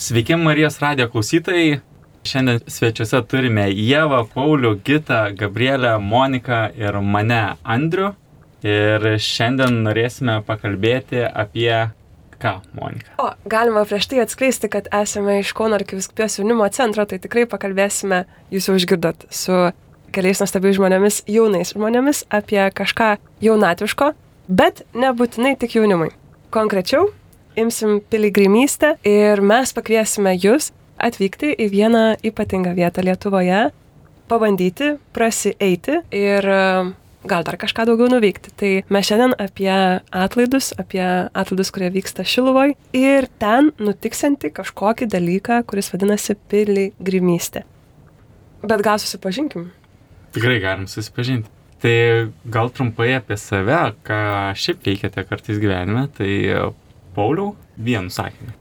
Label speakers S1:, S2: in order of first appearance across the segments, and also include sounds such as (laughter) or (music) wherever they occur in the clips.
S1: Sveiki Marijos radio klausytojai. Šiandien svečiuose turime Jėvą, Paulių, Gitą, Gabrielę, Moniką ir mane Andriu. Ir šiandien norėsime pakalbėti apie ką, Monika.
S2: O, galima prieš tai atskleisti, kad esame iš Kauno arkiviskupijos jaunimo centro, tai tikrai pakalbėsime, jūs jau išgirdot, su keliais nuostabiais žmonėmis, jaunais žmonėmis apie kažką jaunatviško, bet nebūtinai tik jaunimui. Konkrečiau, imsim piligrimystę ir mes pakviesime jūs atvykti į vieną ypatingą vietą Lietuvoje, pabandyti, prasieiti ir e, gal dar kažką daugiau nuveikti. Tai mes šiandien apie atlaidus, apie atlaidus, kurie vyksta Šiluvoj ir ten nutiksinti kažkokį dalyką, kuris vadinasi piligrimystė. Bet gal susipažinkim.
S1: Tikrai galim susipažinti. Tai gal trumpai apie save, ką šiaip veikiate kartais gyvenime, tai Pauliau, vienu sakiniu.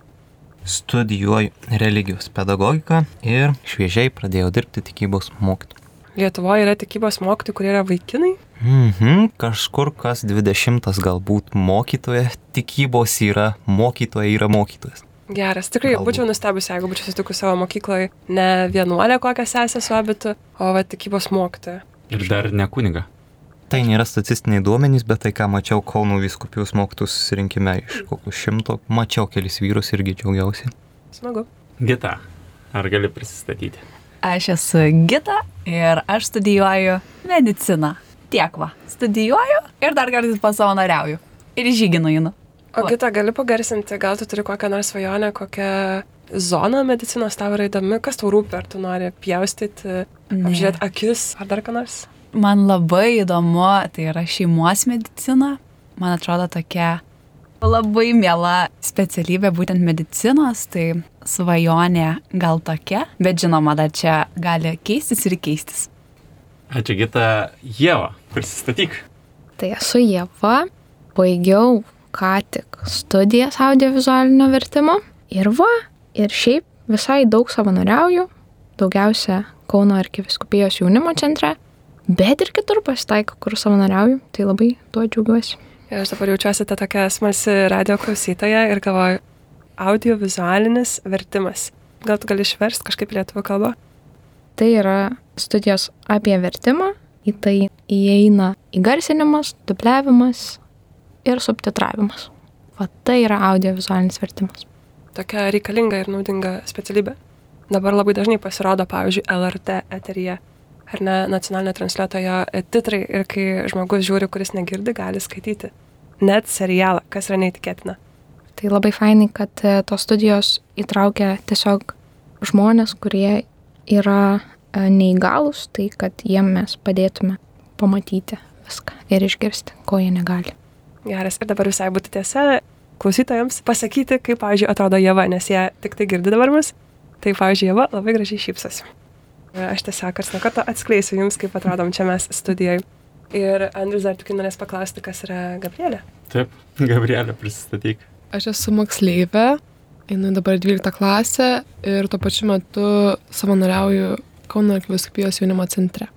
S3: Studijuoju religijos pedagogiką ir šviežiai pradėjau dirbti tikybos mokytoju.
S2: Lietuvoje yra tikybos mokytojai, kurie yra vaikinai.
S3: Mhm, kažkur kas 20 galbūt mokytoja tikybos yra, mokytoja yra mokytojas.
S2: Geras, tikrai
S3: Galbūt.
S2: būčiau nustebusi, jeigu būčiau susitikus savo mokykloje ne vienuolę kokią sesę su abitu, o va tikybos mokytoją.
S1: Ir dar ne kuniga.
S3: Tai nėra statistiniai duomenys, bet tai ką mačiau Kauno viskupijos mokytų susirinkime iš kokių šimto, mačiau kelis vyrus irgi džiaugiausi.
S2: Smagu.
S1: Gita, ar gali prisistatyti?
S4: Aš esu Gita ir aš studijuoju mediciną. Tiek va, studijuoju ir dar kartais pasavanoriauju. Ir į žygį nueinu.
S2: O
S4: Va.
S2: kitą gali pagarsinti, gal tu turi kokią nors svajonę, kokią zoną medicinos tau yra įdomi, kas tau rūpi, ar tu nori pjaustyti, apžiūrėti akis, ar dar ką nors?
S4: Man labai įdomu, tai yra šeimos medicina. Man atrodo tokia labai miela specialybė būtent medicinos, tai svajonė gal tokia, bet žinoma, dar čia gali keistis ir keistis.
S1: Ačiū Gita, Jėva, prisistatyk.
S5: Tai esu Jėva, baigiau ką tik studijas audiovizualinio vertimo ir va, ir šiaip visai daug savanoriauju, daugiausia Kauno arkiviskupijos jaunimo centre, bet ir kitur pasitaiko, kur savanoriauju, tai labai tuo džiaugiuosi.
S2: Ir aš dabar jaučiuosi ta tokia smalsi radio klausytoja ir galvoju, audiovizualinis vertimas. Gal tu gali išversti kažkaip lietuvių kalbą?
S5: Tai yra studijos apie vertimą, į tai įeina įgarsinimas, dubliavimas ir subtitravimas. O tai yra audiovizualinis vertimas.
S2: Tokia reikalinga ir naudinga specialybė. Dabar labai dažnai pasirodo, pavyzdžiui, LRT eteryje ar ne nacionalinio transliuotojo titrai ir kai žmogus žiūri, kuris negirdi, gali skaityti. Net serialą, kas yra neįtikėtina.
S5: Tai labai fainai, kad e, tos studijos įtraukia tiesiog žmonės, kurie yra e, neįgalus, tai kad jiem mes padėtume pamatyti viską ir išgirsti, ko jie negali.
S2: Geras. Ir dabar visai būtų tiesa klausytojams pasakyti, kaip, pavyzdžiui, atrodo Jėva, nes jie tik tai girdi dabar mus. Tai, pavyzdžiui, Jėva labai gražiai šypsosi. Aš tiesiog karts nuo karto atskleisiu jums, kaip atrodom čia mes studijoje. Ir Andrius dar tik norės paklausti, kas yra Gabrielė.
S1: Taip, (laughs) Gabrielė, prisistatyk.
S6: Aš esu moksleivė, einu dabar 12 klasę ir tuo pačiu metu savanoriauju Kauno arkiviskupijos jaunimo centre.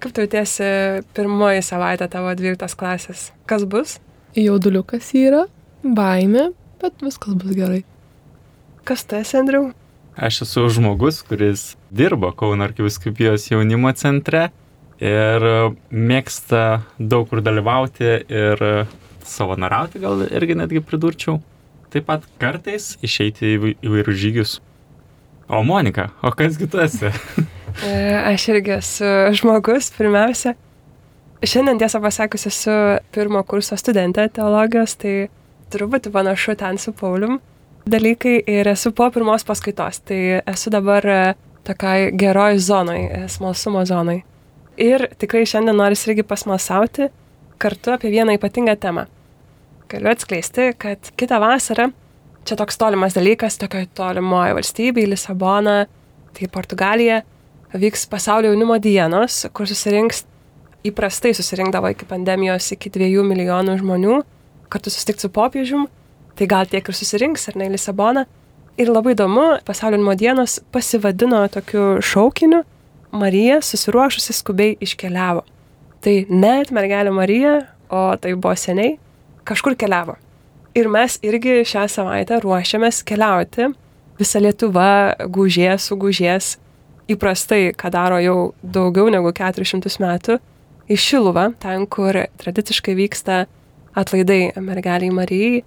S2: Kaip tu jautiesi pirmoji savaitė tavo 12 klasės? Kas bus?
S6: Jauduliukas yra, baimė, bet viskas bus gerai.
S2: Kas tu esi, Andriu?
S1: Aš esu žmogus, kuris dirbo Kauno arkiviskupijos jaunimo centre ir mėgsta daug kur dalyvauti ir savanoriauti, gal irgi netgi pridurčiau. Taip pat kartais išeiti į įvairius žygius. O Monika, o kasgi tu esi? (laughs)
S2: E, Aš irgi esu žmogus, pirmiausia. Šiandien tiesą pasakius esu pirmo kurso studentė teologijos, tai truputį panašu ten su Paulium dalykai ir esu po pirmos paskaitos, tai esu dabar e, tokiai geroj zonai, e, smalsumo zonai. Ir tikrai šiandien noris irgi pasmalsauti kartu apie vieną ypatingą temą. Galiu atskleisti, kad kitą vasarą, čia toks tolimas dalykas, tokioje tolimoje valstybėje, Lisabona, tai Portugalija, vyks pasaulio jaunimo dienos, kur susirinks, įprastai susirinkdavo iki pandemijos iki dviejų milijonų žmonių, kartu susitikti su popiežium, tai gal tiek ir susirinks, ar ne, į Lisaboną. Ir labai įdomu, pasaulio jaunimo dienos pasivadino tokiu šaukiniu, Marija susiruošusi skubiai iškeliavo. Tai net mergelė Marija, o tai buvo seniai, kažkur keliavo. Ir mes irgi šią savaitę ruošiamės keliauti visa Lietuva gužės, sugužės įprastai, ką daro jau daugiau negu 400 metų, į Šiluvą, ten, kur tradiciškai vyksta atlaidai mergeliai Marijai,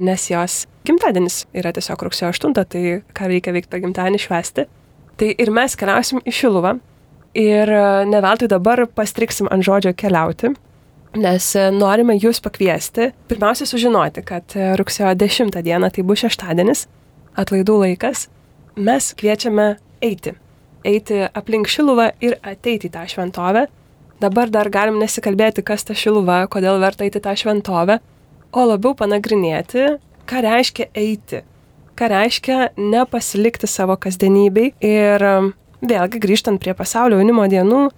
S2: nes jos gimtadienis yra tiesiog rugsėjo 8, tai ką reikia veikti per gimtadienį švesti. Tai ir mes keliausim į Šiluvą ir ne veltui dabar pastriksim ant žodžio keliauti, nes norime jūs pakviesti, pirmiausia sužinoti, kad rugsėjo 10 dieną, tai bus šeštadienis, atlaidų laikas, mes kviečiame eiti. Eiti aplink Šiluvą ir ateiti į tą šventovę. Dabar dar galim nesikalbėti, kas ta Šiluva, kodėl verta eiti tą šventovę, o labiau panagrinėti, ką reiškia eiti, ką reiškia nepasilikti savo kasdienybei. Ir um, vėlgi grįžtant prie pasaulio jaunimo dienų,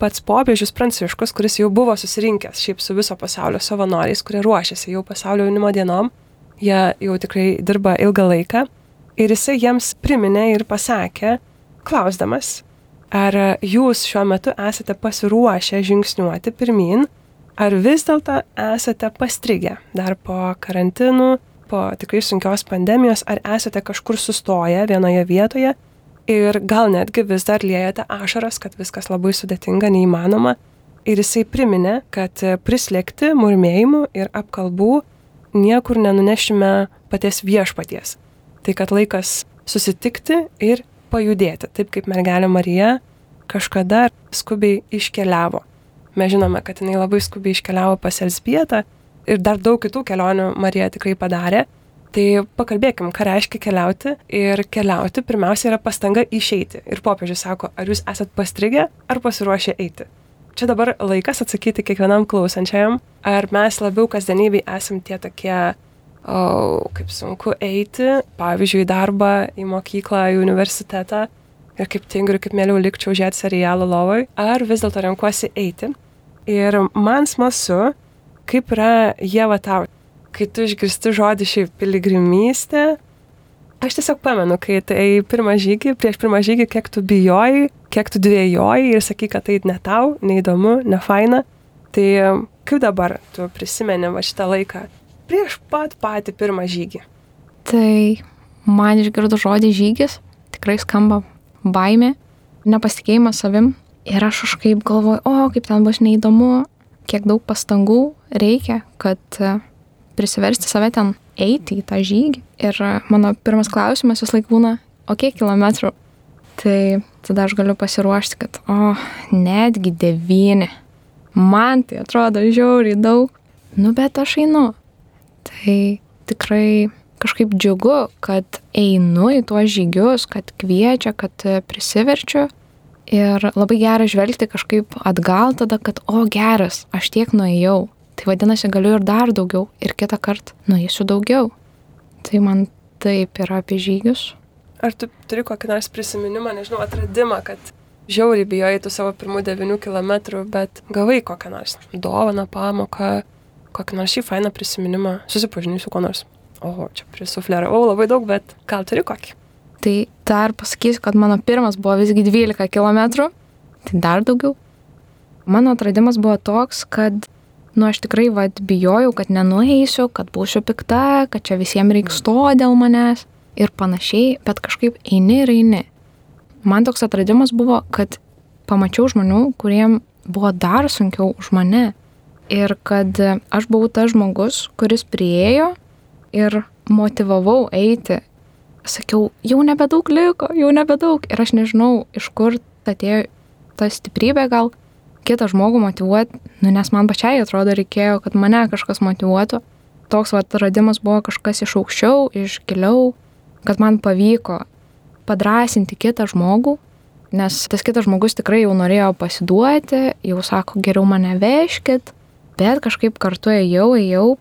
S2: pats popiežius Pranciškus, kuris jau buvo susirinkęs šiaip su viso pasaulio savanoriais, kurie ruošiasi jau pasaulio jaunimo dienom, jie jau tikrai dirba ilgą laiką, ir jisai jiems priminė ir pasakė, klausdamas, ar jūs šiuo metu esate pasiruošę žingsniuoti pirmin, ar vis dėlto esate pastrigę dar po karantinų, po tikrai sunkios pandemijos, ar esate kažkur sustoję vienoje vietoje ir gal netgi vis dar liejate ašaras, kad viskas labai sudėtinga, neįmanoma. Ir jisai priminė, kad prislėgti murmėjimų ir apkalbų niekur nenunešime paties viešpaties. Tai kad laikas susitikti ir pajudėti, taip kaip mergelė Marija kažkada skubiai iškeliavo Mes žinome, kad jinai labai skubiai iškeliavo pas Elsbietą ir dar daug kitų kelionių Marija tikrai padarė. Tai pakalbėkim, ką reiškia keliauti. Ir keliauti pirmiausia yra pastanga išeiti. Ir popiežius sako, ar jūs esat pastrigę, ar pasiruošę eiti. Čia dabar laikas atsakyti kiekvienam klausančiajam, ar mes labiau kasdienybei esam tie tokie, o, kaip sunku eiti, pavyzdžiui, į darbą, į mokyklą, į universitetą, ir kaip tingiu ir kaip mėliau likčiau žiūrėti serialą lovoj, ar vis dėlto renkuosi eiti Ir man smalsu, kaip yra Jėva tau, kai tu išgirsti žodį šiaip piligrimystė. Aš tiesiog pamenu, kai tai pirmą žygį, prieš pirmą žygį, kiek tu bijojai, kiek tu dvėjojai ir sakai, kad tai ne tau, neįdomu, ne faina. Tai kaip dabar tu prisimeni va šitą laiką prieš pat patį pirmą žygį?
S5: Tai man išgirdo žodį žygis, tikrai skamba baimė, nepasitikėjimas savim, Ir aš kažkaip galvoju, o kaip ten bus neįdomu, kiek daug pastangų reikia, kad e, prisiversti save ten eiti į tą žygį. Ir mano pirmas klausimas vis laik būna, o kiek kilometrų? Tai tada aš galiu pasiruošti, kad, o, netgi devyni. Man tai atrodo žiauriai daug. Nu, bet aš einu. Tai tikrai kažkaip džiugu, kad einu į tuos žygius, kad kviečia, kad e, prisiverčiu Ir labai gera žvelgti kažkaip atgal tada, kad, o geras, aš tiek nuėjau. Tai vadinasi, galiu ir dar daugiau. Ir kitą kartą nueisiu daugiau. Tai man taip yra apie žygius.
S2: Ar tu turi kokį nors prisiminimą, nežinau, atradimą, kad žiauriai bijojai tų savo pirmų 9 km, bet gavai kokią nors dovaną, pamoką, kokį nors šį fainą prisiminimą, susipažinai su kuo nors. O, čia prisufleravau labai daug, bet gal turi kokį?
S5: Tai dar pasakysiu, kad mano pirmas buvo visgi 12 km, tai dar daugiau. Mano atradimas buvo toks, kad, nu, aš tikrai vad bijojau, kad nenueisiu, kad būsiu pikta, kad čia visiems reiks to dėl manęs ir panašiai, bet kažkaip eini ir eini. Man toks atradimas buvo, kad pamačiau žmonių, kuriem buvo dar sunkiau už mane. Ir kad aš buvau tas žmogus, kuris priejo ir motivavau eiti sakiau, jau nebedaug liko, jau nebedaug. Ir aš nežinau, iš kur atėjo ta stiprybė gal kitą žmogų motivuoti, nu, nes man pačiai atrodo reikėjo, kad mane kažkas motivuotų. Toks va atradimas buvo kažkas iš aukščiau, iš giliau, kad man pavyko padrasinti kitą žmogų, nes tas kitas žmogus tikrai jau norėjo pasiduoti, jau sako, geriau mane veškit, bet kažkaip kartu ėjau, ėjau,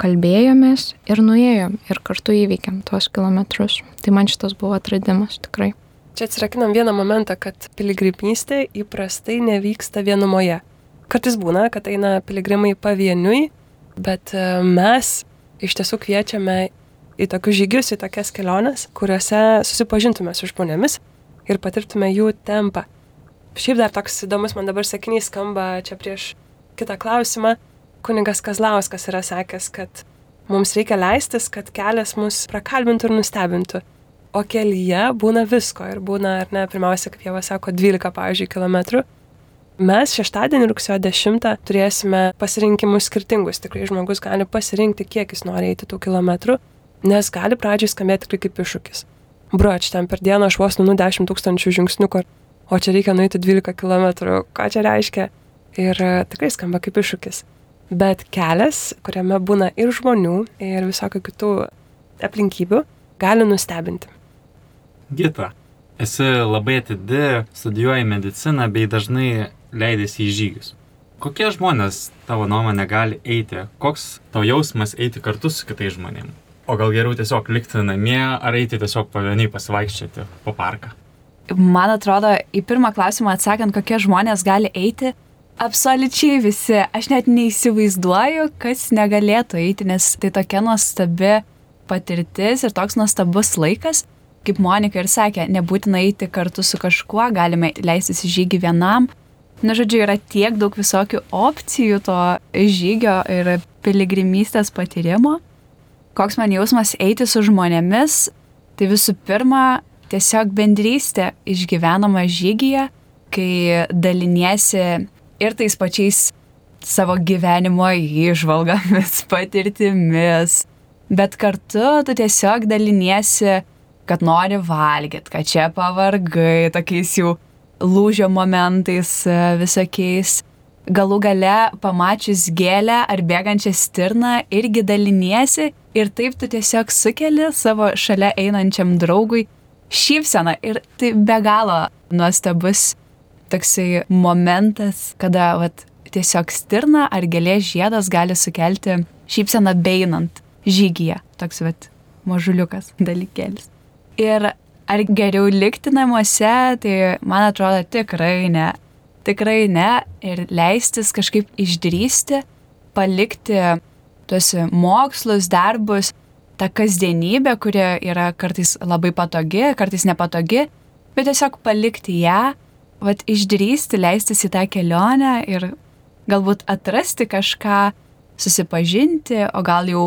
S5: kalbėjomės ir nuėjom ir kartu įveikėm tuos kilometrus. Tai man šitas buvo atradimas tikrai.
S2: Čia atsirakinam vieną momentą, kad piligrimystė įprastai nevyksta vienumoje. Kartais būna, kad eina piligrimai pavieniui, bet e, mes iš tiesų kviečiame į tokius žygius, į tokias keliones, kuriuose susipažintume su žmonėmis ir patirtume jų tempą. Šiaip dar toks įdomus man dabar sakinys skamba čia prieš kitą klausimą kunigas Kazlauskas yra sakęs, kad mums reikia leistis, kad kelias mus prakalbintų ir nustebintų. o kelyje būna visko ir būna, ar ne, pirmiausia, kaip jau sako, 12, pavyzdžiui, kilometrų. Mes šeštadienį rugsėjo 10 turėsime pasirinkimus skirtingus. Tikrai žmogus gali pasirinkti, kiek jis nori eiti tų kilometrų, nes gali pradžiai skambėti tikrai kaip iššūkis. Bruoč, ten per dieną aš vos nu 10 tūkstančių žingsnių, o čia reikia nueiti 12 km, ką čia reiškia. Ir e, tikrai skamba kaip iššūkis. Bet kelias, kuriame būna ir žmonių, ir visokių kitų aplinkybių, gali nustebinti.
S1: Gita, esi labai atidi, studijuoji mediciną bei dažnai leidėsi į žygius. Kokie žmonės tavo nuomonė gali eiti? Koks tau jausmas eiti kartu su kitais žmonėmis? O gal geriau tiesiog likti namie ar eiti tiesiog pavieniai pasivaikščioti po parką?
S4: Man atrodo, į pirmą klausimą atsakant, kokie žmonės gali eiti, absoliučiai visi. Aš net neįsivaizduoju, kas negalėtų eiti, nes tai tokia nuostabi patirtis ir toks nuostabus laikas. Kaip Monika ir sakė, nebūtina eiti kartu su kažkuo, galime leistis į žygį vienam, Na, žodžiu, yra tiek daug visokių opcijų to žygio ir piligrimystės patyrimo. Koks man jausmas eiti su žmonėmis, tai visų pirma, tiesiog bendrystė išgyvenama žygyje, kai daliniesi ir tais pačiais savo gyvenimo išvalgomis, (laughs) patirtimis, bet kartu tu tiesiog daliniesi, kad nori valgyti, kad čia pavargai, tokiais jau lūžio momentais e, visokiais. Galų gale pamačius gėlę ar bėgančią stirną irgi daliniesi ir taip tu tiesiog sukeli savo šalia einančiam draugui šypseną ir tai be galo nuostabus toksai momentas, kada vat, tiesiog stirna ar gėlės žiedas gali sukelti šypseną beinant žygyje. Toks vat mažuliukas (laughs) dalykėlis. Ir Ar geriau likti namuose, tai man atrodo tikrai ne. Tikrai ne ir leistis kažkaip išdrysti, palikti tuos mokslus, darbus, tą kasdienybę, kuri yra kartais labai patogi, kartais nepatogi, bet tiesiog palikti ją, vad išdrysti, leistis į tą kelionę ir galbūt atrasti kažką, susipažinti, o gal jau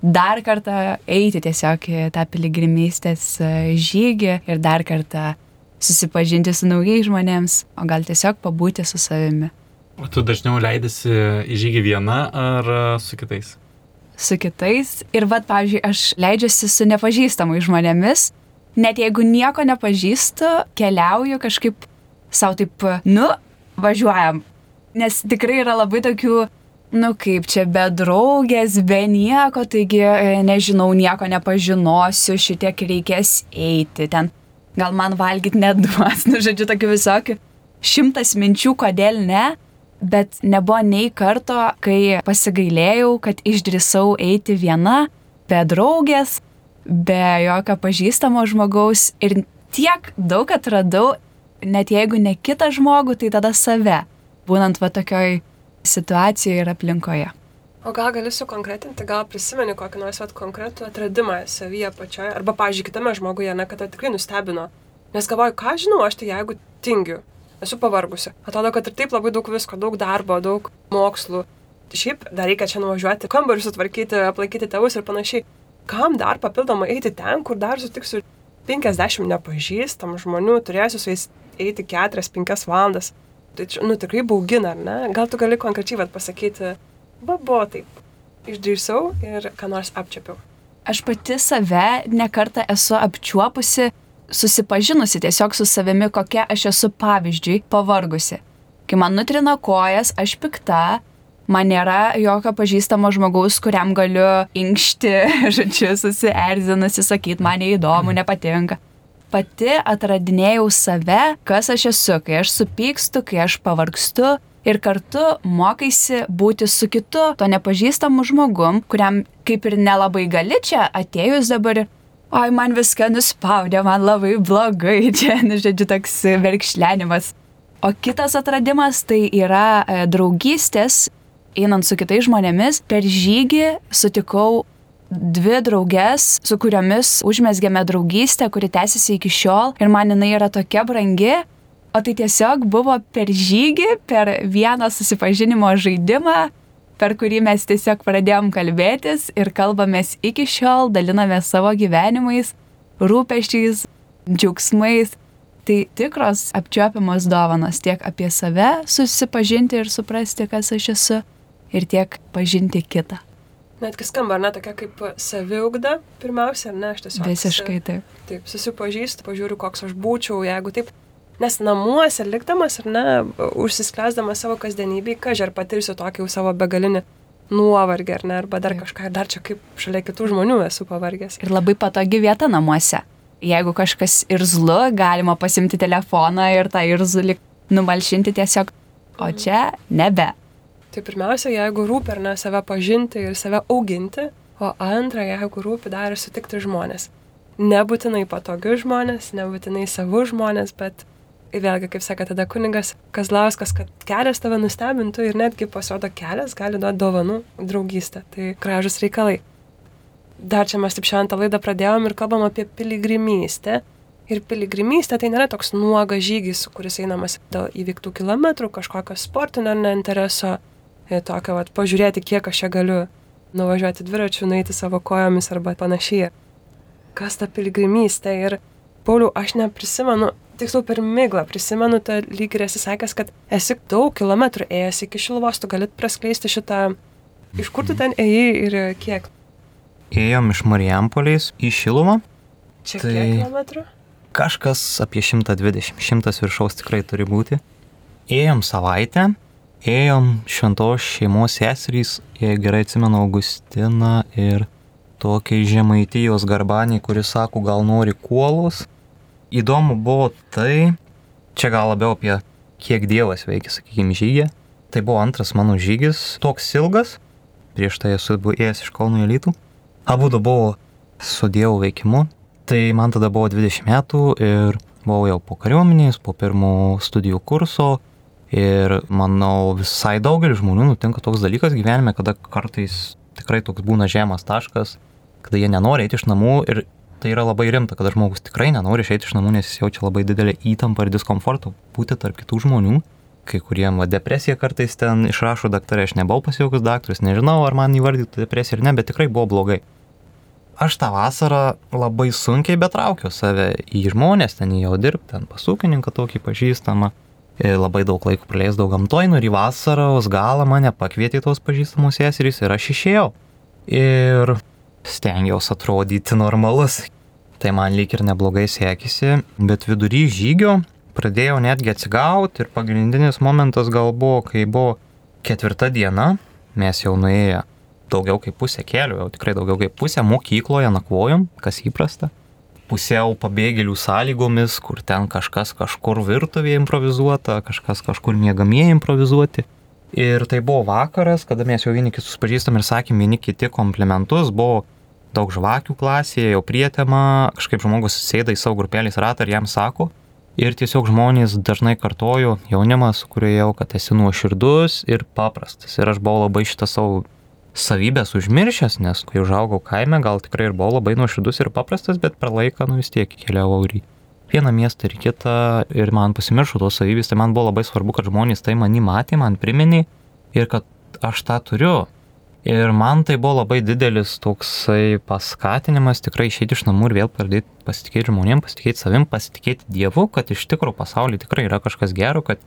S4: dar kartą eiti tiesiog į tą piligrimystės e, žygį ir dar kartą susipažinti su naujais žmonėms, o gal tiesiog pabūti su savimi.
S1: O tu dažniau leidėsi į žygį viena ar e, su kitais?
S4: Su kitais. Ir vad, pavyzdžiui, aš leidžiuosi su nepažįstamais žmonėmis. Net jeigu nieko nepažįstu, keliauju kažkaip savo taip, nu, važiuojam. Nes tikrai yra labai tokių nu kaip čia be draugės, be nieko, taigi e, nežinau, nieko nepažinosiu, šitiek reikės eiti ten. Gal man valgyti neduos, (laughs) nu žodžiu, tokių visokių. Šimtas minčių, kodėl ne, bet nebuvo nei karto, kai pasigailėjau, kad išdrisau eiti viena, be draugės, be jokio pažįstamo žmogaus ir tiek daug atradau, net jeigu ne kitą žmogų, tai tada save, būnant va tokioj situacijoje ir aplinkoje.
S2: O gal gali sukonkretinti, gal prisimeni kokį nors vat, konkretų atradimą savyje pačioje, arba, pažiūrėk, kitame žmoguje, na, kad tai tikrai nustebino. Nes galvoju, ką žinau, aš tai jeigu tingiu, esu pavargusi. Atrodo, kad ir taip labai daug visko, daug darbo, daug mokslų. Šiaip dar reikia čia nuvažiuoti, kambarius sutvarkyti, aplankyti tėvus ir panašiai. Kam dar papildomai eiti ten, kur dar sutiksiu 50 nepažįstamų žmonių, turėsiu su jais eiti 4-5 valandas. Tai nu, tikrai baugina, ar ne? Gal tu gali konkrečiai pasakyti, va, buvo taip. Išdrįsau ir ką nors apčiapiau.
S4: Aš pati save nekartą esu apčiuopusi, susipažinusi tiesiog su savimi, kokia aš esu pavyzdžiui, pavargusi. Kai man nutrina kojas, aš pikta, man nėra jokio pažįstamo žmogaus, kuriam galiu inkšti, (laughs) žodžiu, susierzinusi, sakyti, man neįdomu, nepatinka pati atradinėjau save, kas aš esu, kai aš supykstu, kai aš pavargstu. Ir kartu mokaisi būti su kitu, to nepažįstamu žmogum, kuriam kaip ir nelabai gali čia atėjus dabar oi, man viską nuspaudė, man labai blogai, (laughs) čia, nu, žodžiu, toks verkšlenimas. O kitas atradimas tai yra e, draugystės, einant su kitais žmonėmis, per žygį sutikau dvi drauges, su kuriomis užmesgėme draugystę, kuri tęsiasi iki šiol ir man jinai yra tokia brangi. O tai tiesiog buvo per žygį, per vieną susipažinimo žaidimą, per kurį mes tiesiog pradėjom kalbėtis ir kalbamės iki šiol, dalinamės savo gyvenimais. rūpeščiais, džiaugsmais. Tai tikros apčiopiamos dovanos tiek apie save susipažinti ir suprasti, kas aš esu, ir tiek pažinti kitą.
S2: Netgi skamba, ar ne, tokia kaip saviugda, pirmiausia, ar ne, aš tiesiog.
S4: Visiškai taip.
S2: Taip, susipažįstu, pažiūriu, koks aš būčiau, jeigu taip. Nes namuose likdamas, ar ne, užsisklęsdamas savo kasdienybį, kažkai ar patirsiu tokį jau savo begalinį nuovargį, ar ne, arba dar
S4: Taip.
S2: kažką, dar čia kaip šalia kitų žmonių esu pavargęs.
S4: Ir labai patogi vieta namuose. Jeigu kažkas irzlu, galima pasimti telefoną ir tą irzulį numalšinti tiesiog. O čia nebe.
S2: Tai pirmiausia, jeigu rūpi, ar ne, save pažinti ir save auginti, o antra, jeigu rūpi dar ir sutikti žmonės. Nebūtinai patogius žmonės, nebūtinai savus žmonės, bet vėlgi, kaip sakė tada kuningas Kazlauskas, kad kelias tave nustebintų ir netgi pasirodo kelias gali duoti dovanų draugystę. Tai gražus reikalai. Dar čia mes taip šiandien tą laidą pradėjom ir kalbam apie piligrimystę. Ir piligrimystė tai nėra toks nuogas žygis, kuris einamas dėl įvyktų kilometrų, kažkokio sportinio neintereso, tokio, vat, pažiūrėti, kiek aš čia galiu nuvažiuoti dviračiu, nueiti savo kojomis arba panašiai. Kas ta piligrimystė? Ir, Pauliau, aš neprisimenu, tiksliau per miglą prisimenu, tą lyg ir esi sakęs, kad esi daug kilometrų ėjęs iki Šiluvos, tu galit praskleisti šitą, iš kur tu ten ėjai ir kiek?
S3: Ėjom iš Marijampoliais į Šilumą,
S2: Čia
S3: Tai-
S2: kiek kilometrų?
S3: kažkas apie 120, 100 viršaus tikrai turi būti. Ėjom savaitę, ėjom šventos šeimos seserys, jei gerai atsimenu, Augustiną ir tokiai žemaitijos garbanį, kuris sako, gal nori kuolos. Įdomu buvo tai, čia gal labiau apie kiek Dievas veikia, sakykime, žygį. Tai buvo antras mano žygis, toks ilgas, prieš tai esu buvęs iš Kauno į Lytų. Abu du buvo su Dievo veikimu, Tai man tada buvo 20 metų ir buvau jau po kariuomenės, po pirmo studijų kurso. Ir manau, visai daugelis žmonių nutinka toks dalykas gyvenime, kada kartais tikrai toks būna žemas taškas, kada jie nenori eiti iš namų ir tai yra labai rimta, kada žmogus tikrai nenori išeiti iš namų, nes jis jaučia labai didelį įtampą ir diskomfortą būti tarp kitų žmonių. Kai kuriem depresija kartais ten išrašo daktarė, aš nebuvau pasijaukus daktaras, nežinau, ar man įvardytų depresiją ar ne, bet tikrai buvo blogai aš tą vasarą labai sunkiai betraukiau save į žmonės, ten jau dirbti, ten pas ūkininką tokį pažįstamą. Labai daug laiko praleisdavau gamtoj, nu ir į vasaros galą mane pakvietė tos pažįstamos seserys ir aš išėjau. Ir stengiausi atrodyti normalus. Tai man lyg ir neblogai sekėsi, bet vidury žygio pradėjau netgi atsigauti ir pagrindinis momentas gal buvo, kai buvo ketvirta diena, mes jau nuėję daugiau kaip pusę kelių, jau tikrai daugiau kaip pusę mokykloje nakvojom, kas įprasta. Pusiau pabėgėlių sąlygomis, kur ten kažkas kažkur virtuvėje improvizuota, kažkas kažkur mėgamieji improvizuoti. Ir tai buvo vakaras, kada mes jau vieni kitus pažįstam ir sakėm vieni kiti komplimentus, buvo daug žvakių klasėje, jau prietema, kažkaip žmogus sėda į savo grupelės ratą ir jam sako. Ir tiesiog žmonės dažnai kartojo, jaunimas, su kuriuo jau, kad esi nuoširdus ir paprastas. Ir aš buvau labai šitą savo savybės užmiršęs, nes kai užaugau kaime, gal tikrai ir buvau labai nuoširdus ir paprastas, bet per laiką, nu vis tiek keliavau į vieną miestą ir kitą ir man pasimiršo tos savybės, tai man buvo labai svarbu, kad žmonės tai manį matė, man priminė ir kad aš tą turiu. Ir man tai buvo labai didelis toksai paskatinimas tikrai išeiti iš namų ir vėl pradėti pasitikėti žmonėm, pasitikėti savim, pasitikėti Dievu, kad iš tikrųjų pasaulyje tikrai yra kažkas gero, kad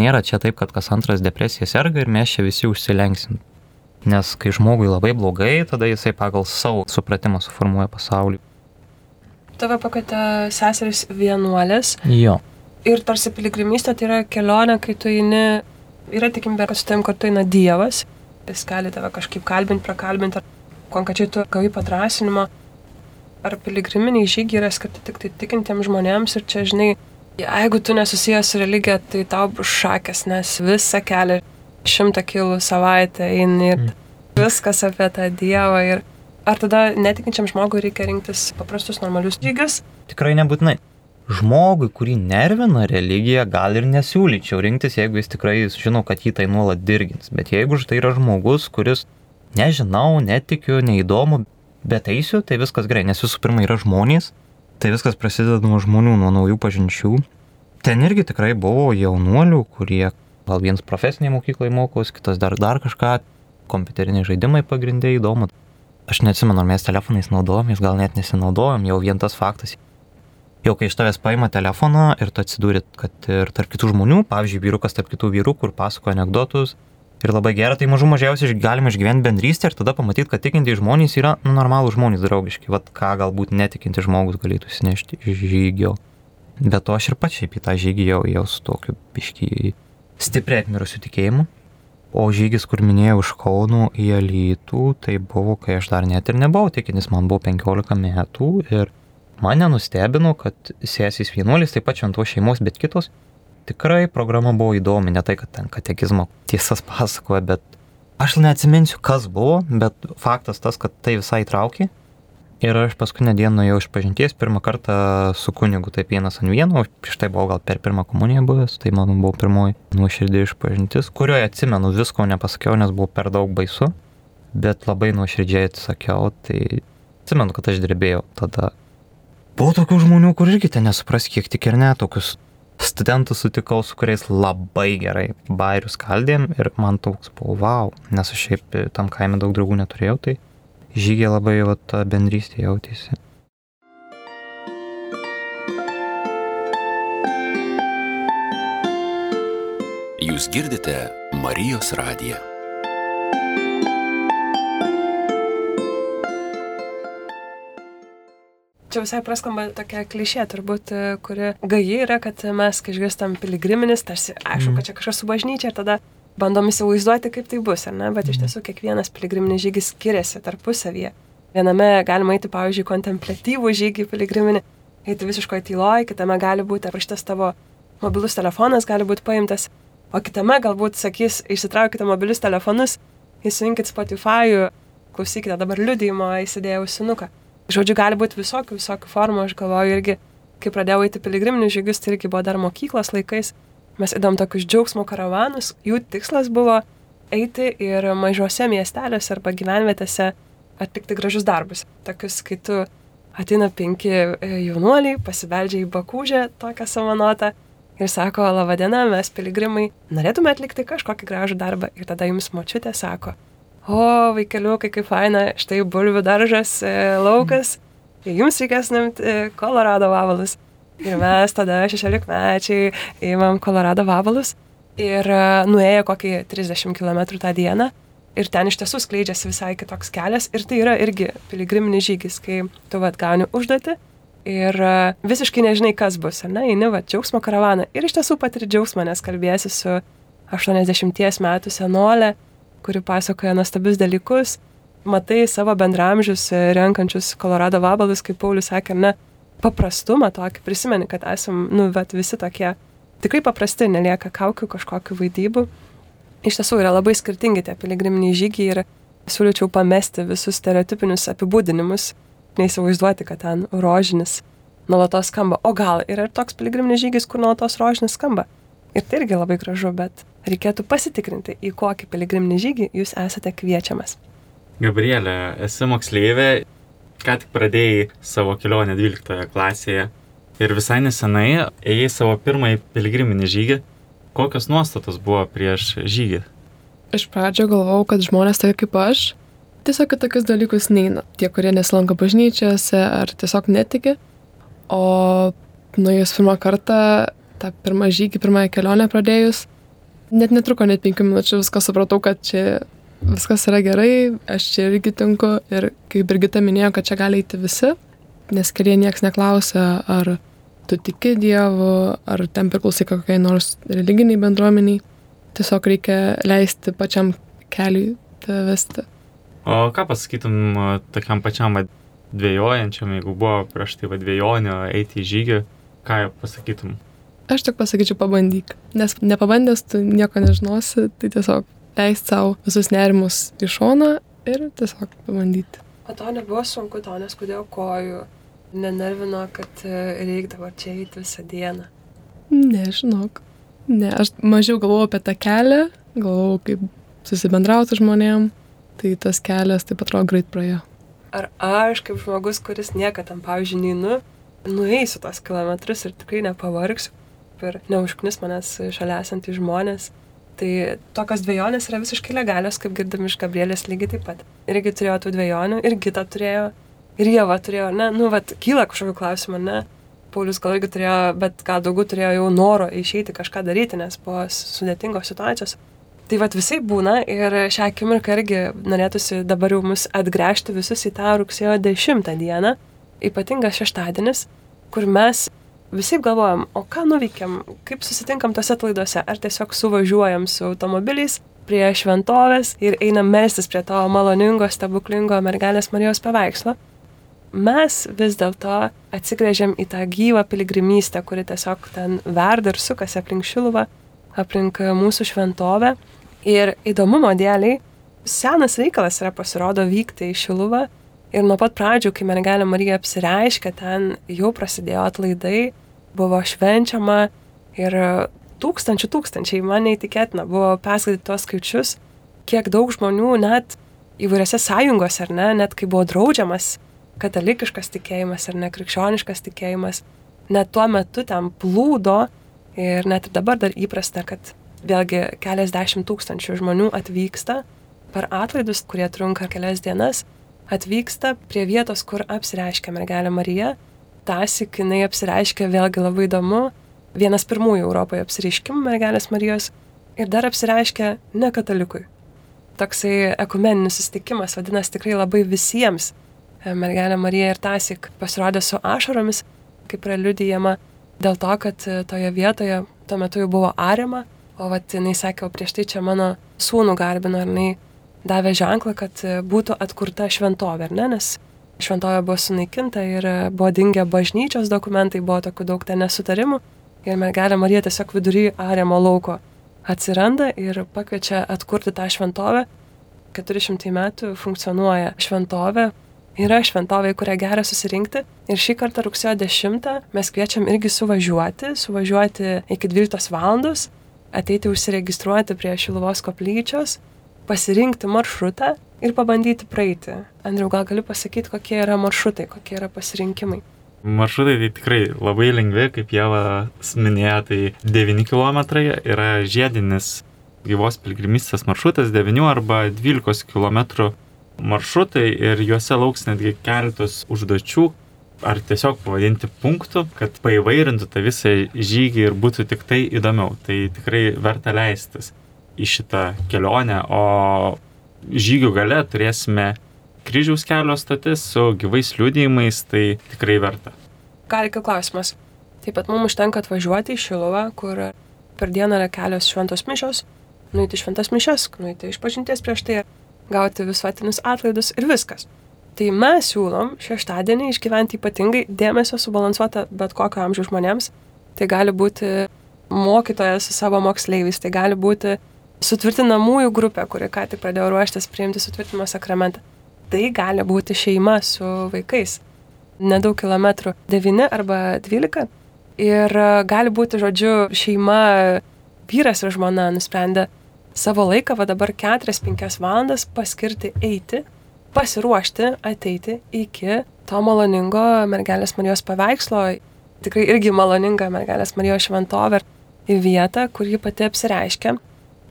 S3: nėra čia taip, kad kas antras depresija serga ir mes čia visi užsilenksim. Nes kai žmogui labai blogai, tada jisai pagal savo supratimą suformuoja pasaulį.
S2: Tave pakvietė seseris vienuolės
S3: Jo.
S2: ir tarsi piligrimystė tai yra kelionė, kai tu eini, yra tikimybė, kad su tavim kartu eina Dievas, jis gali tave kažkaip kalbinti, prakalbinti, ar konkrečiai tu gavai padrasinimą, ar piligriminiai žygiai yra skirti tik tai tikintiems žmonėms ir čia, žinai, jeigu tu nesusijęs su religija, tai tau bus šakės, nes visą kelią šimtą kilų savaitę eini ir viskas apie tą Dievą ir ar tada netikinčiam žmogui reikia rinktis paprastus normalius žygius?
S3: Tikrai nebūtinai. Žmogui, kurį nervina religija, gal ir nesiūlyčiau rinktis, jeigu jis tikrai žino, kad jį tai nuolat dirgins. Bet jeigu tai yra žmogus, kuris nežinau, netikiu, neįdomu, bet eisiu, tai viskas gerai, nes visų pirma yra žmonės, tai viskas prasideda nuo žmonių, nuo naujų pažinčių. Ten irgi tikrai buvo jaunuolių, kurie gal vienas profesiniai mokyklai mokos, kitas dar, dar kažką, kompiuteriniai žaidimai pagrindė įdomu. aš neatsimenu, ar mes telefonais naudojomės, gal net nesinaudojom, jau vien tas faktas. Jau kai iš tavęs paima telefoną ir tu atsidūri, kad ir tarp kitų žmonių, pavyzdžiui, vyrukas tarp kitų vyrų, kur pasakoja anegdotus, ir labai gera, tai mažų mažiausiai galima išgyventi bendrystę ir tada pamatyti, kad tikintys žmonės yra nu, normalų žmonės draugiški, vad ką galbūt netikinti žmogus galėtų įsinešti iš žygio. Bet to aš ir pats šiaip į tą žygį jau, jau su tokiu biškiai stipriai atmirusiu tikėjimu. O žygis, kur minėjau iš Kaunų į Alytų, tai buvo, kai aš dar net ir nebuvau tikintis, man buvo 15 metų ir mane nustebino, kad sesys vienuolis, taip pat šventos šeimos, bet kitos, tikrai programa buvo įdomi, ne tai, kad ten katekizmo tiesas pasakoja, bet aš neatsiminsiu, kas buvo, bet faktas tas, kad tai visai traukė Ir aš paskutinę dieną nuėjau iš pažinties, pirmą kartą su kunigu taip vienas ant vieno, prieš tai buvau gal per pirmą komuniją buvęs, tai mano buvo pirmoji nuoširdį iš pažintis, kurioje atsimenu visko nepasakiau, nes buvo per daug baisu, bet labai nuoširdžiai atsakiau, tai atsimenu, kad aš drebėjau tada. Buvo tokių žmonių, kur irgi ten nesupras kiek tik ir ne, tokius studentus sutikau, su kuriais labai gerai bairius kaldėm ir man toks buvo wow, nes aš šiaip tam kaime daug draugų neturėjau, tai žygė labai va, ta bendrystė jautėsi.
S7: Jūs girdite Marijos radiją.
S2: Čia visai praskamba tokia klišė, turbūt, kuri gaji yra, kad mes, kai išgirstam piligriminis, tarsi aišku,
S3: Mhm.
S2: kad čia kažkas su bažnyčia ir tada bandom įsivaizduoti, kaip tai bus, ar ne? Bet iš tiesų kiekvienas piligriminis žygis skiriasi tarpusavyje. Viename galima eiti, pavyzdžiui, kontemplatyvų žygį piligriminį, eiti visiškoje tyloje, kitame gali būti aprašytas tavo mobilus telefonas, gali būti paimtas, o kitame galbūt sakys, išsitraukite mobilius telefonus, įsijunkit Spotify, klausykite dabar liudymo, įsidėjau sinuką. Žodžiu, gali būti visokių, visokių formų, aš galvoju irgi, kai pradėjau eiti piligriminius žygius, tai irgi buvo dar mokyklos laikais, mes įdom tokius džiaugsmo karavanus, jų tikslas buvo eiti ir mažose miesteliuose arba gyvenvietėse atlikti gražius darbus. Tokius, kai tu ateina penki e, jaunuoliai, pasibeldžia į bakūžę tokią savanotą ir sako, laba diena, mes piligrimai norėtume atlikti kažkokį gražų darbą. Ir tada jums močiutė sako, o vaikeliukai, kaip faina, štai bulvių daržas, e, laukas, jums reikės nuimti e, Kolorado vabalus. Ir mes tada šešiolikmečiai įmam Kolorado vabalus ir e, nuėjo kokį 30 km tą dieną. Ir ten iš tiesų skleidžiasi visai kitoks kelias ir tai yra irgi piligriminis žygis, kai tu vad gauni užduoti ir e, visiškai nežinai, kas bus, ar ne, eini va džiaugsmo karavaną ir iš tiesų patiri džiaugsmą, nes kalbėsi su 80 metų senolė, kuri pasakoja nuostabius dalykus, matai savo bendramžius e, renkančius Kolorado vabalus, kaip Paulius sakė, ne, paprastumą tokį, prisimeni, kad esam, nu, bet visi tokie tikrai paprasti, nelieka kaukių kažkokių vaidybų. Iš tiesų yra labai skirtingi tie piligriminiai žygiai ir siūlyčiau pamesti visus stereotipinius apibūdinimus, neįsivaizduoti, kad ten rožinis nuolatos skamba. O gal yra ir toks piligriminis žygis, kur nuolatos rožinis skamba. Ir tai irgi labai gražu, bet reikėtų pasitikrinti, į kokį piligriminį žygį jūs esate kviečiamas.
S1: Gabrielė, esi moksleivė, ką tik pradėjai savo kelionę 12 klasėje ir visai nesenai ėjai savo pirmąjį piligriminį žygį. Kokios nuostatos buvo prieš žygį?
S6: Iš pradžio galvojau, kad žmonės tokie kaip aš tiesiog į tokius dalykus neina. Tie, kurie nesilanko bažnyčiose ar tiesiog netiki. O nuėjus pirmą kartą, tą pirmą žygį, pirmąją kelionę pradėjus, net netruko net penkių minučių, viską supratau, kad čia viskas yra gerai, aš čia irgi tinku. Ir kaip Birgita minėjo, kad čia gali eiti visi, nes kelyje niekas neklausia, ar tu tiki Dievu, ar ten priklausai kokiai nors religiniai bendruomeniai. Tiesiog reikia leisti pačiam keliui tave vesti.
S1: O ką pasakytum tokiam pačiam dvėjojančiam, jeigu buvo prieš tai va dvėjonio eiti į žygį, ką pasakytum?
S6: Aš tik pasakyčiau pabandyk, nes nepabandęs tu nieko nežinosi, tai tiesiog leisti savo visus nerimus į šoną ir tiesiog pabandyti.
S2: O to nebuvo sunku, to neskudėjo kojų, nenervino, kad e, reikdavo čia eiti visą dieną.
S6: Nežinok. Ne, aš mažiau galvojau apie tą kelią, galvojau, kaip susibendrauti žmonėm, tai tas kelias taip atrodo greit praėjo.
S2: Ar aš, kaip žmogus, kuris niekada tam, pavyzdžiui, neinu, nueisiu tos kilometrus ir tikrai nepavargsiu ir neužknis manęs šalia esantys žmonės. Tai tokios dviejonės yra visiškai legalios, kaip girdim iš Gabrielės lygiai taip pat. Irgi turėjo tų dviejonių, ir Gita turėjo, ir Jeva turėjo, ne, nu, vad, kyla kažkokiu klausimu, ne. Paulius gal irgi turėjo, bet gal daugiau turėjo jau noro išeiti kažką daryti, nes buvo sudėtingos situacijos. Tai vad visai būna ir šią akimirką irgi norėtųsi dabar jau mus atgręžti visus į tą rugsėjo 10 dieną, ypatingas šeštadienis, kur mes visai galvojam, o ką nuveikėm, kaip susitinkam tose atlaiduose, ar tiesiog suvažiuojam su automobiliais prie šventovės ir einam melstis prie to maloningo, stebuklingo mergelės Marijos paveikslo. Mes vis dėlto atsigrėžiam į tą gyvą piligrimystę, kuri tiesiog ten verda ir sukasi aplink Šiluvą, aplink mūsų šventovę. Ir įdomumo dėliai, senas reikalas yra pasirodo vykti į Šiluvą. Ir nuo pat pradžių, kai mergelė Marija apsireiškia, ten jau prasidėjo atlaidai, buvo švenčiama ir tūkstančių tūkstančiai, man neįtikėtina, buvo perskaityti tuos skaičius, kiek daug žmonių net įvairiose sąjungose, ar ne, net kai buvo draudžiamas katalikiškas tikėjimas ar nekrikščioniškas tikėjimas, net tuo metu ten plūdo ir net ir dabar dar įprasta, kad vėlgi keliasdešimt tūkstančių žmonių atvyksta per atlaidus, kurie trunka kelias dienas, atvyksta prie vietos, kur apsireiškia mergelė Marija Tasik jinai apsireiškia vėlgi labai įdomu, vienas pirmųjų Europoje apsireiškimų mergelės Marijos ir dar apsireiškia ne katalikui. Toksai ekumeninis susitikimas vadinasi tikrai labai visiems. E, mergelė Marija ir Tasik pasirodė su ašaromis, kaip yra liudyjama, dėl to, kad e, toje vietoje tuo metu jau buvo ariama, o vat jinai sakė, o prieš tai čia mano sūnų garbino ir jinai davė ženklą, kad e, būtų atkurta šventovė, ar ne, nes šventovė buvo sunaikinta ir e, buvo dingę bažnyčios dokumentai, buvo tokių daug ten nesutarimų. Ir mergelė Marija tiesiog vidury Aremo lauko atsiranda ir pakviečia atkurti tą šventovę. 400 metų funkcionuoja šventovė, yra šventovė, į kurią gera susirinkti. Ir šį kartą rugsėjo 10 mes kviečiam irgi suvažiuoti, suvažiuoti iki 12 val. ateiti užsiregistruoti prie Šiluvos koplyčios, pasirinkti maršrutą ir pabandyti praeiti. Andriu, gal gali pasakyti, kokie yra maršrutai, kokie yra pasirinkimai?
S1: Maršrutai tai tikrai labai lengvi, kaip Jėva minėjo, tai 9 km yra žiedinis gyvos pilgrimystės maršrutas, 9 arba 12 km maršrutai ir juose lauks netgi keletos užduočių, ar tiesiog pavadinti punktų, kad paivairintų tą visą žygį ir būtų tik tai įdomiau. Tai tikrai verta leistis į šitą kelionę, o žygių gale turėsime kryžiaus kelio stotis su gyvais liūdėjimais, tai tikrai verta.
S2: Gal iki klausimas. Taip pat mums užtenka atvažiuoti į Šiluvą, kur per dieną yra kelios šventos mišios, nueiti šventas mišes, nueiti iš pažinties prieš tai, gauti visuotinius atlaidus ir viskas. Tai mes siūlom šeštadienį išgyventi ypatingai dėmesio subalansuotą bet kokio amžiaus žmonėms. Tai gali būti mokytojas su savo moksleiviais, tai gali būti sutvirtinamųjų grupė, kuri ką tik pradėjo ruoštis priimti sutvirtinimo sakramentą. Tai gali būti šeima su vaikais. Nedaug kilometrų - 9 arba 12. Ir e, gali būti, žodžiu, šeima, vyras ir žmona nusprendė savo laiką, va dabar 4-5 valandas paskirti eiti, pasiruošti ateiti iki to maloningo mergelės Marijos paveikslo, tikrai irgi maloninga mergelės Marijos šventovė į vietą, kur ji pati apsireiškia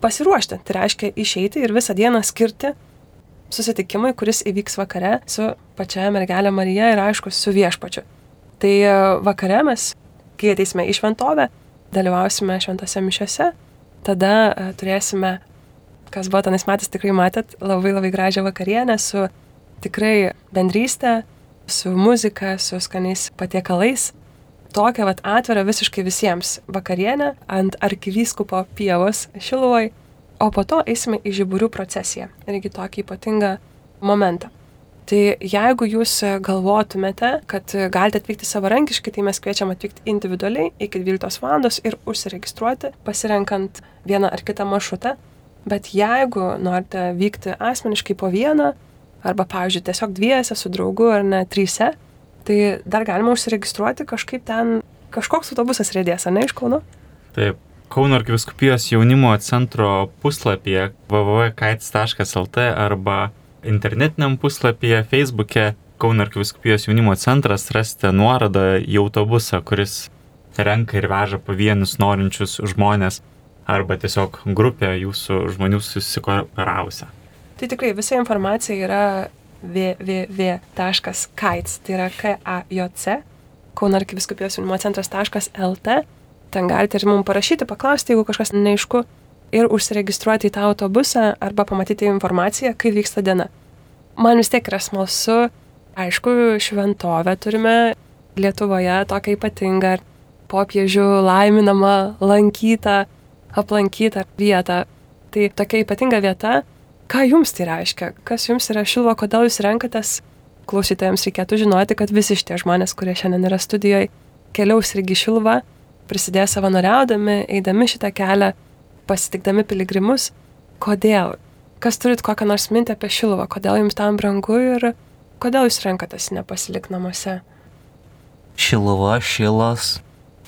S2: pasiruošti. Tai reiškia išeiti ir visą dieną skirti susitikimui, kuris įvyks vakare su pačia mergelė Marija ir aišku su viešpačiu. Tai e, vakare mes, kai ateisime į šventovę, dalyvausime šventose mišiose, tada uh, turėsime, kas buvo tenais metais tikrai matėt, labai labai gražią vakarienę su tikrai bendrystė, su muzika, su skaniais patiekalais, tokią vat atvirą visiškai visiems vakarienę ant arkivyskupo pievos Šiluvoj, o po to eisime į žiburių procesiją, irgi tokį ypatingą momentą. Tai jeigu jūs galvotumėte, kad galite atvykti savarankiškai, tai mes kviečiam atvykti individualiai iki 12 val. ir užsiregistruoti, pasirenkant vieną ar kitą maršrutą. Bet jeigu norite vykti asmeniškai po vieną, arba, pavyzdžiui, tiesiog dviese su draugu ar ne tryse, tai dar galima užsiregistruoti kažkaip ten, kažkoks autobusas rėdės, ar ne iš Kauno?
S1: Taip. Kauno arkiviskupijos jaunimo centro puslapyje www.kaits.lt arba internetiniam puslapyje Facebook'e Kauno arkiviskupijos jaunimo centras rasite nuorodą į autobusą, kuris renka ir veža pavienius norinčius žmonės arba tiesiog grupė jūsų žmonių susikoopeраvusią.
S2: Tai tikrai visa informacija yra www.kaits, tai yra K-A-J-C, Kauno arkiviskupijos jaunimo centras.lt. Ten galite ir mums parašyti, paklausti, jeigu kažkas neaišku, ir užsiregistruoti į tą autobusą arba pamatyti informaciją, kai vyksta diena. Man vis tiek yra smalsu, aišku, šventovę turime Lietuvoje tokią ypatingą, popiežių laiminamą, lankytą, aplankytą vietą. Tai tokia ypatinga vieta, ką jums tai reiškia, kas jums yra šilva, kodėl jūs renkatės klausytojams reikėtų žinoti, kad visi šitie žmonės, kurie šiandien yra studijoje, keliaus irgi šilva, prisidės savanoriaudami, eidami šitą kelią, pasitikdami piligrimus. Kodėl? Kas turit kokią nors mintį apie šilvą, kodėl jums tam brangu ir kodėl jūs renkatės nepasilik namuose?
S3: Šiluva, šilas,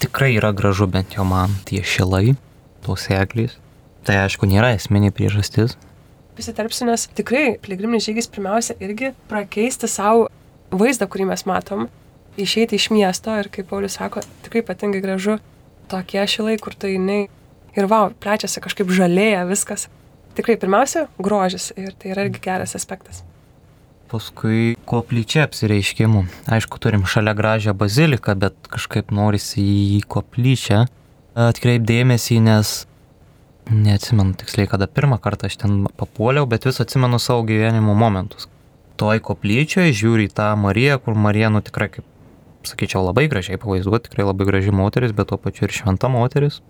S3: tikrai yra gražu bent jau man tie šilai, tos eglės. Tai aišku, nėra esminė priežastis,
S2: Įsiterpsiu, nes tikrai piligriminis žygis pirmiausia irgi prakeisti savo vaizdą, kurį mes matom, išeiti iš miesto ir, kaip Paulius sako, tikrai ypatingai gražu tokie šilai, kur tai jinai ir vau, plečiasi kažkaip žalėja viskas. Tikrai pirmiausia, grožis ir tai yra irgi geras aspektas.
S3: Paskui koplyčia apsireiškimų. Aišku, turim šalia gražią baziliką, bet kažkaip norisi į koplyčią atkreipdėmėsi, nes neatsimenu tiksliai, kada pirmą kartą aš ten papuoliau, bet vis atsimenu savo gyvenimo momentus. Toj koplyčioje žiūri į tą Mariją, kur Marija, nu tikrai, kaip sakyčiau, labai gražiai pavaizduoti, tikrai labai graži moteris, bet tuo pačiu ir šventa moteris,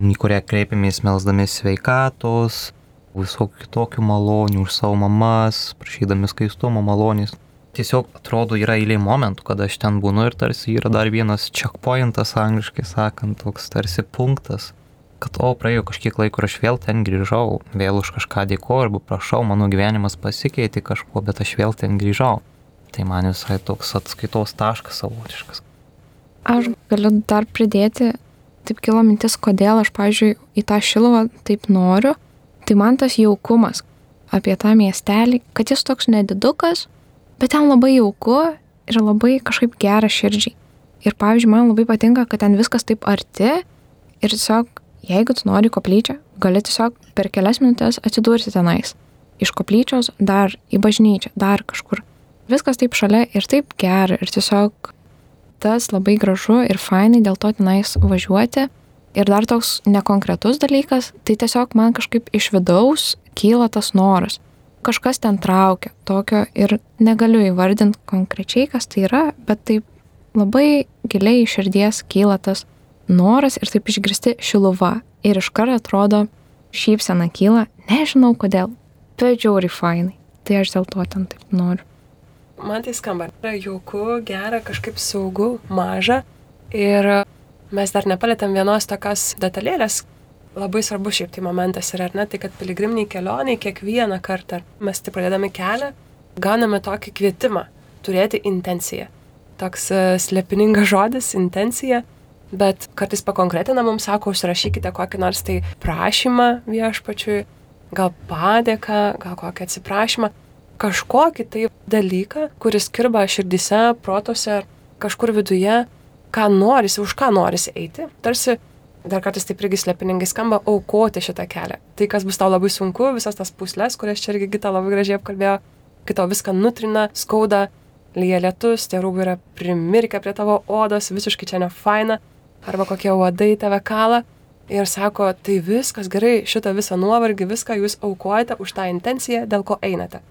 S3: į kurią kreipiamės melsdami sveikatos, visokių kitokių malonių už savo mamas, prašydami skaistumo malonės. Tiesiog atrodo yra eilė momentų, kada aš ten būnu ir tarsi yra dar vienas checkpointas, angliškai sakant, toks tarsi punktas, kad o praėjo kažkiek laiko ir aš vėl ten grįžau, vėl už kažką dėkoju arba prašau, mano gyvenimas pasikeitė kažkuo, bet aš vėl ten grįžau. Tai man visai toks atskaitos taškas savotiškas.
S5: Aš galiu dar pridėti, taip kilo mintis, kodėl aš, pavyzdžiui, į tą šiluvą taip noriu. Tai man tas jaukumas apie tą miestelį, kad jis toks nedidukas, bet ten labai jauku ir labai kažkaip gera širdžiai. Ir pavyzdžiui, man labai patinka, kad ten viskas taip arti ir tiesiog jeigu tu nori koplyčią, gali tiesiog per kelias minutės atsidurti tenais. Iš koplyčios dar į bažnyčią, dar kažkur. Viskas taip šalia ir taip gera ir tiesiog tas labai gražu ir fainai dėl to tenais važiuoti. Ir dar toks nekonkretus dalykas, tai tiesiog man kažkaip iš vidaus kyla tas noras. Kažkas ten traukia, tokio ir negaliu įvardinti konkrečiai, kas tai yra, bet taip labai giliai iš širdies kyla tas noras ir taip išgirsti šiluva. Ir iš karto atrodo, šypsena kyla, nežinau kodėl, bet žiauri fainai. Tai aš dėl to ten taip noriu.
S2: Man tai skamba, yra jauku, gera, kažkaip saugu, maža. Ir mes dar nepalėtėm vienos tokios detalėlės. Labai svarbu šiaip tai momentas yra, ar ne, tai kad piligriminiai kelioniai kiekvieną kartą mes tai pradedami kelią, gauname tokį kvietimą turėti intenciją. Toks slepiningas žodis - intencija bet kartais pakonkretina mums, sako, užsirašykite kokį nors tai prašymą viešpačiui, gal padėką, gal kokį atsiprašymą, kažkokį tai dalyką, kuris kirba širdise, protose, kažkur viduje, ką norisi, už ką norisi eiti. Tarsi dar kartais taip irgi slepiningai skamba, aukoti šitą kelią. Tai, kas bus tau labai sunku, visas tas puslės, kurias čia irgi Gita labai gražiai apkalbėjo, kai tau viską nutrina, skauda, lyja lietus, tie rūbai yra primirkę prie tavo odos, visiškai čia ne faina, arba kokie uodai tave kala ir sako, tai viskas gerai, šitą visą nuovargį, viską jūs aukojate už tą intenciją, dėl ko einate.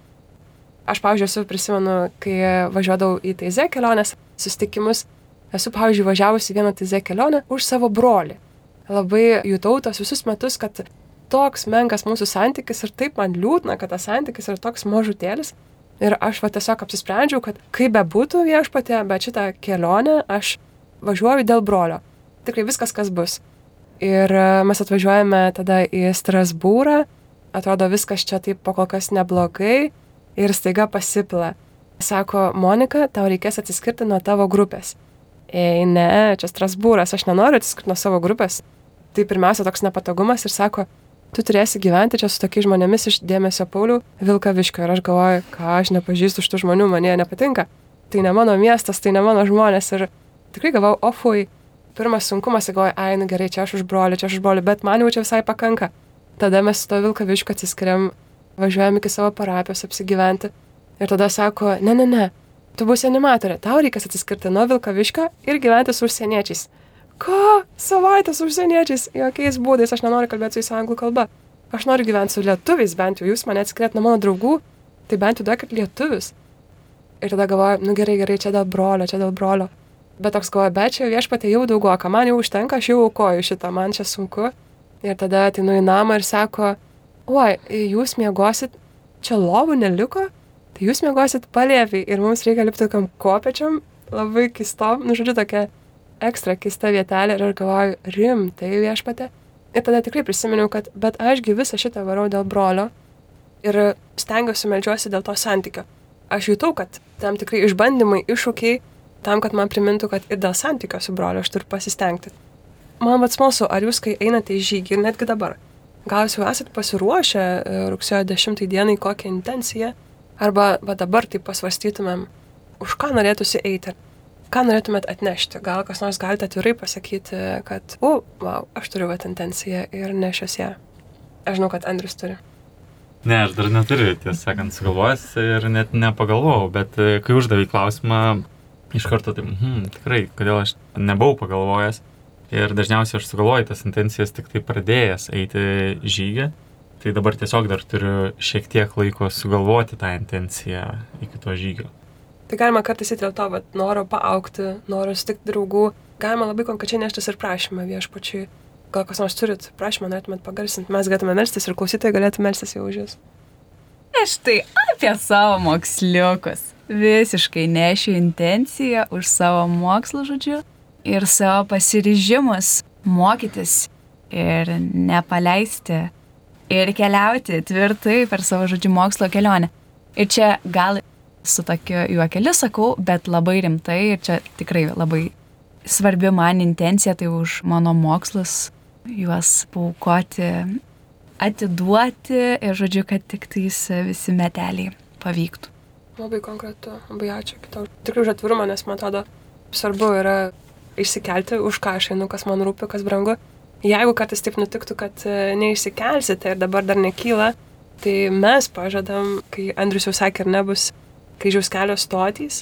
S2: Aš, pavyzdžiui, esu prisimenu, kai važiuodavau į Teize kelionės susitikimus, esu, pavyzdžiui, važiavusi vieną Teize kelionę už savo brolį. Labai jutau tos visus metus, kad toks menkas mūsų santykis ir taip man liūdna, kad tas santykis yra toks mažutėlis. Ir aš va tiesiog apsisprendžiau, kad kaip bebūtų viešpatė, bet šitą kelionę aš važiuoju dėl brolio tikrai viskas, kas bus. Ir e, mes atvažiuojame tada į Strasbūrą, atrodo viskas čia taip po kol kas neblogai ir staiga pasipila. Sako, Monika, tau reikės atsiskirti nuo tavo grupės. Ei, ne, čia Strasbūras, aš nenoriu atsiskirti nuo savo grupės. Tai pirmiausia toks nepatogumas ir sako, tu turėsi gyventi čia su tokiais žmonėmis iš dėmesio Paulių Vilkaviškio. Ir aš galvoju, ką aš nepažįstu šitų žmonių, man jie nepatinka. Tai ne mano miestas, tai ne mano žmonės. Ir tikrai galvau, ofui, pirmas sunkumas, galvoju, ai, nu gerai, čia aš už brolį, čia aš už brolį, bet man jau čia visai pakanka. Tada mes su to Vilkaviškiu atsiskiriam, važiuojam iki savo parapijos apsigyventi. Ir tada sako, ne, ne, ne, tu būsi animatorė, tau reikės atsiskirti nuo Vilkaviškio ir gyventi su užsieniečiais. Ką? Savaitę su užsieniečiais? Jokiais būdais aš nenoriu kalbėti su jais anglų kalba. Aš noriu gyventi su lietuviais, bent jau jūs mane atskiriat nuo mano draugų, tai bent jau duokit lietuvius. Ir tada galvoju, nu gerai, gerai, čia dėl brolio, čia dėl brolio. Bet toks galvoju, bet čia viešpatė jau daugoka, man jau užtenka, aš jau aukoju šitą, man čia sunku. Ir tada atinu į namą ir sako, oi, jūs miegosit, čia lovų neliko, tai jūs miegosit palėpiai ir mums reikia lipti tokiam kopečiam, labai keistom, nu žodžiu, tokia ekstra keista vietelė ir galvoju, rimtai viešpatė. Ir tada tikrai prisiminiau, kad bet ašgi visą šitą varau dėl brolio ir stengiuosi melžiuosi dėl to santykio. Aš jutau, kad tam tikrai išbandymai, iššūkiai, tam, kad man primintų, kad ir dėl santykio su broliu aš turiu pasistengti. Man vad smalsu, ar jūs, kai einate į žygį ir netgi dabar, gal jūs jau esate pasiruošę e, rugsėjo 10 dienai kokią intenciją, arba va dabar tai pasvarstytumėm, už ką norėtųsi eiti, ką norėtumėt atnešti. Gal kas nors galite atvirai pasakyti, kad, u, wow, aš turiu va intenciją ir nešios ją. Aš žinau, kad Andrius turi.
S1: Ne, aš dar neturiu, tiesą sakant, sugalvojęs ir net nepagalvojau, bet e, kai uždavai klausimą, iš karto taip, hmm, tikrai, kodėl aš nebuvau pagalvojęs. Ir dažniausiai aš sugalvoju tas intencijas tik tai pradėjęs eiti žygį. Tai dabar tiesiog dar turiu šiek tiek laiko sugalvoti tą intenciją iki to žygio.
S2: Tai galima kartais įti dėl to, kad noro paaukti, noro sutikti draugų. Galima labai konkrečiai neštis ir prašymą viešpačiui. Gal kas nors turit prašymą, norėtumėt pagarsinti, mes galėtume melstis ir klausytojai galėtų melstis jau už jūs.
S4: Aš tai apie savo moksliukus. Visiškai nešiu intenciją už savo mokslo žodžiu ir savo pasiryžimus mokytis ir nepaleisti ir keliauti tvirtai per savo žodžių mokslo kelionę. Ir čia gal su tokiu juokeliu sakau, bet labai rimtai ir čia tikrai labai svarbi man intencija, tai už mano mokslus juos paukoti, atiduoti ir žodžiu, kad tik tais visi meteliai pavyktų.
S2: Labai konkretu, labai ačiū kitau. Tikrai už atvirumą, nes man atrodo svarbu yra išsikelti, už ką aš einu, kas man rūpi, kas brangu. Jeigu kartais taip nutiktų, kad e, neišsikelsite ir dabar dar nekyla, tai mes pažadam, kai Andrius jau sakė, ir nebus kryžiaus kelio stotys.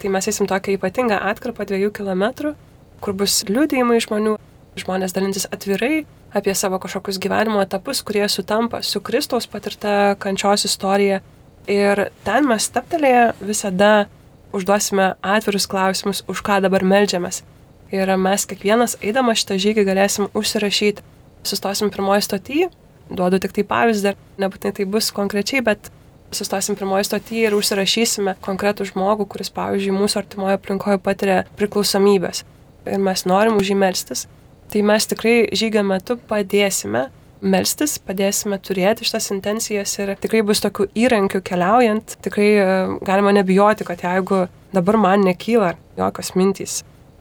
S2: Tai mes eisim tokią ypatingą atkarpą dviejų kilometrų, kur bus liūdėjimai žmonių, žmonės dalintis atvirai apie savo kažkokius gyvenimo etapus, kurie sutampa su Kristaus patirta kančios istorija. Ir ten mes staptelėję visada užduosime atvirus klausimus, už ką dabar melžiamės. Ir mes kiekvienas eidama šitą žygį galėsim užsirašyti. Sustosim pirmoji stotyje, duodu tik tai pavyzdį, nebūtinai tai bus konkrečiai, bet sustosim pirmoji stoty ir užsirašysime konkretų žmogų, kuris, pavyzdžiui, mūsų artimoje aplinkoje patiria priklausomybės ir mes norim už jį melstis, tai mes tikrai žygio metu padėsime melstis, padėsime turėti šitas intencijas ir tikrai bus tokių įrankių keliaujant, tikrai e, galima nebijoti, kad jeigu dabar man nekyla jokios mintys,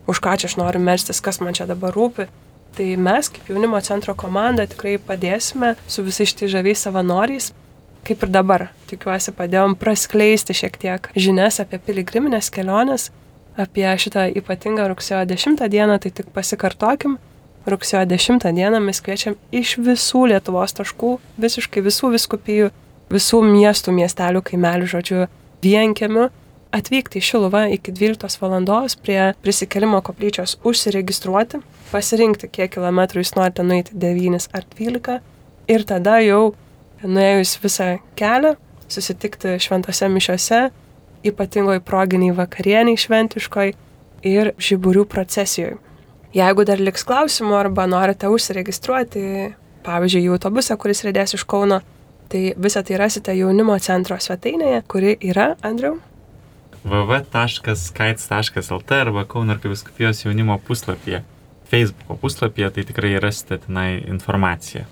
S2: už ką čia aš noriu melstis, kas man čia dabar rūpi, tai mes kaip jaunimo centro komanda tikrai padėsime su visais šitais žaviais savanoriais kaip ir dabar, tikiuosi, padėjom praskleisti šiek tiek žinias apie piligriminės keliones, apie šitą ypatingą rugsėjo 10 dieną, tai tik pasikartokim. Rugsėjo 10 dieną mes kviečiam iš visų Lietuvos taškų, visiškai visų viskupijų, visų miestų, miestelių, kaimelių, žodžiu, vienkėmių, atvykti į Šiluvą iki 12 val. prie prisikelimo koplyčios užsiregistruoti, pasirinkti, kiek kilometrų jūs norite nueiti 9 ar 12 ir tada jau nuėjus visą kelią, susitikti šventose mišiose, ypatingoj proginiai vakarieniai šventiškoj ir žiburių procesijoje. Jeigu dar liks klausimų arba norite užsiregistruoti, pavyzdžiui, į autobusą, kuris rėdės iš Kauno, tai visą tai rasite jaunimo centro svetainėje, kuri yra, Andriu?
S1: www.skaits.lt arba Kauno arkiviskupijos jaunimo puslapyje. Facebook'o puslapyje tai tikrai rasite tenai informaciją.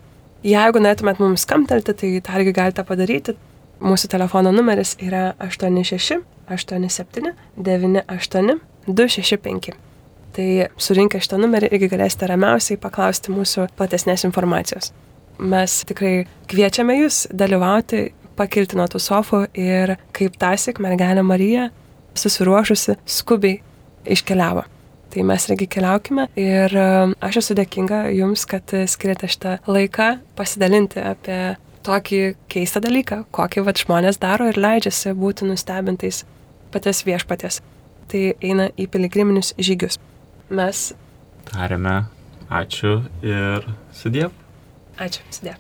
S2: Jeigu norėtumėt mums skamtelti, tai tą irgi galite padaryti. Mūsų telefono numeris yra 86 87 98 265. Tai surinkę šitą numerį irgi galėsite ramiausiai paklausti mūsų platesnės informacijos. Mes tikrai kviečiame jūs dalyvauti, pakilti nuo tų sofų ir kaip tasik mergelė Marija susiruošusi skubiai iškeliavo. Tai mes irgi keliaukime ir e, aš esu dėkinga Jums, kad skiriate šitą laiką pasidalinti apie tokį keistą dalyką, kokį vat žmonės daro ir leidžiasi būti nustebintais paties viešpatės. Tai eina į piligriminius žygius. Mes
S1: Tariame ačiū ir sudėv.
S2: Ačiū, sudė.